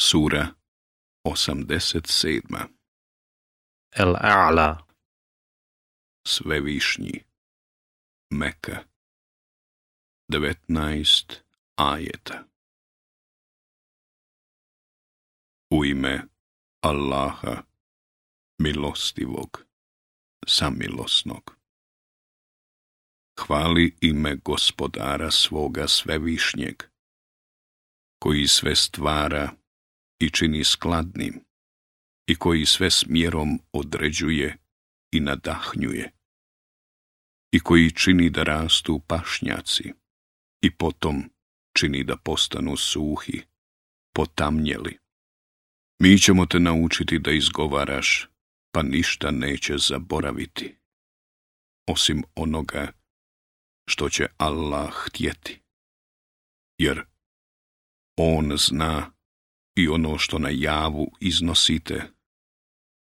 Sura 87. El-A'la Svevišnji Meka 19 ajeta U ime Allaha milostivog samilosnog Hvali ime gospodara svoga svevišnjeg koji sve stvara i čini skladnim i koji sve smjerom određuje i nadahnjuje i koji čini da rastu pašnjaci i potom čini da postanu suhi, potamnjeli. Mi ćemo te naučiti da izgovaraš, pa ništa neće zaboraviti, osim onoga što će Allah htjeti. Jer On zna i ono što na javu iznosite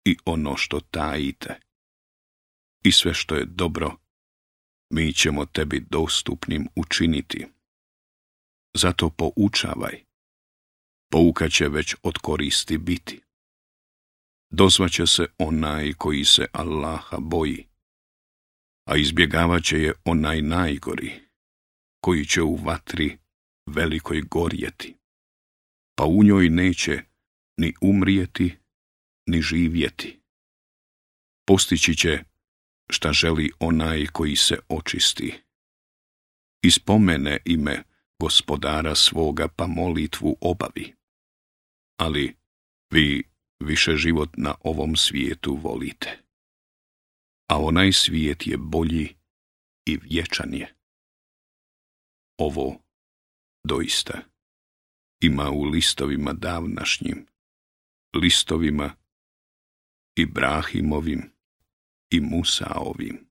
i ono što tajite. I sve što je dobro, mi ćemo tebi dostupnim učiniti. Zato poučavaj, pouka će već od koristi biti. Dozvaće se onaj koji se Allaha boji, a izbjegavaće je onaj najgori, koji će u vatri velikoj gorjeti pa u njoj neće ni umrijeti, ni živjeti. Postići će šta želi onaj koji se očisti. Ispomene ime gospodara svoga pa molitvu obavi. Ali vi više život na ovom svijetu volite. A onaj svijet je bolji i vječan je. Ovo doista ima u listovima davnašnjim, listovima Ibrahimovim i Musaovim.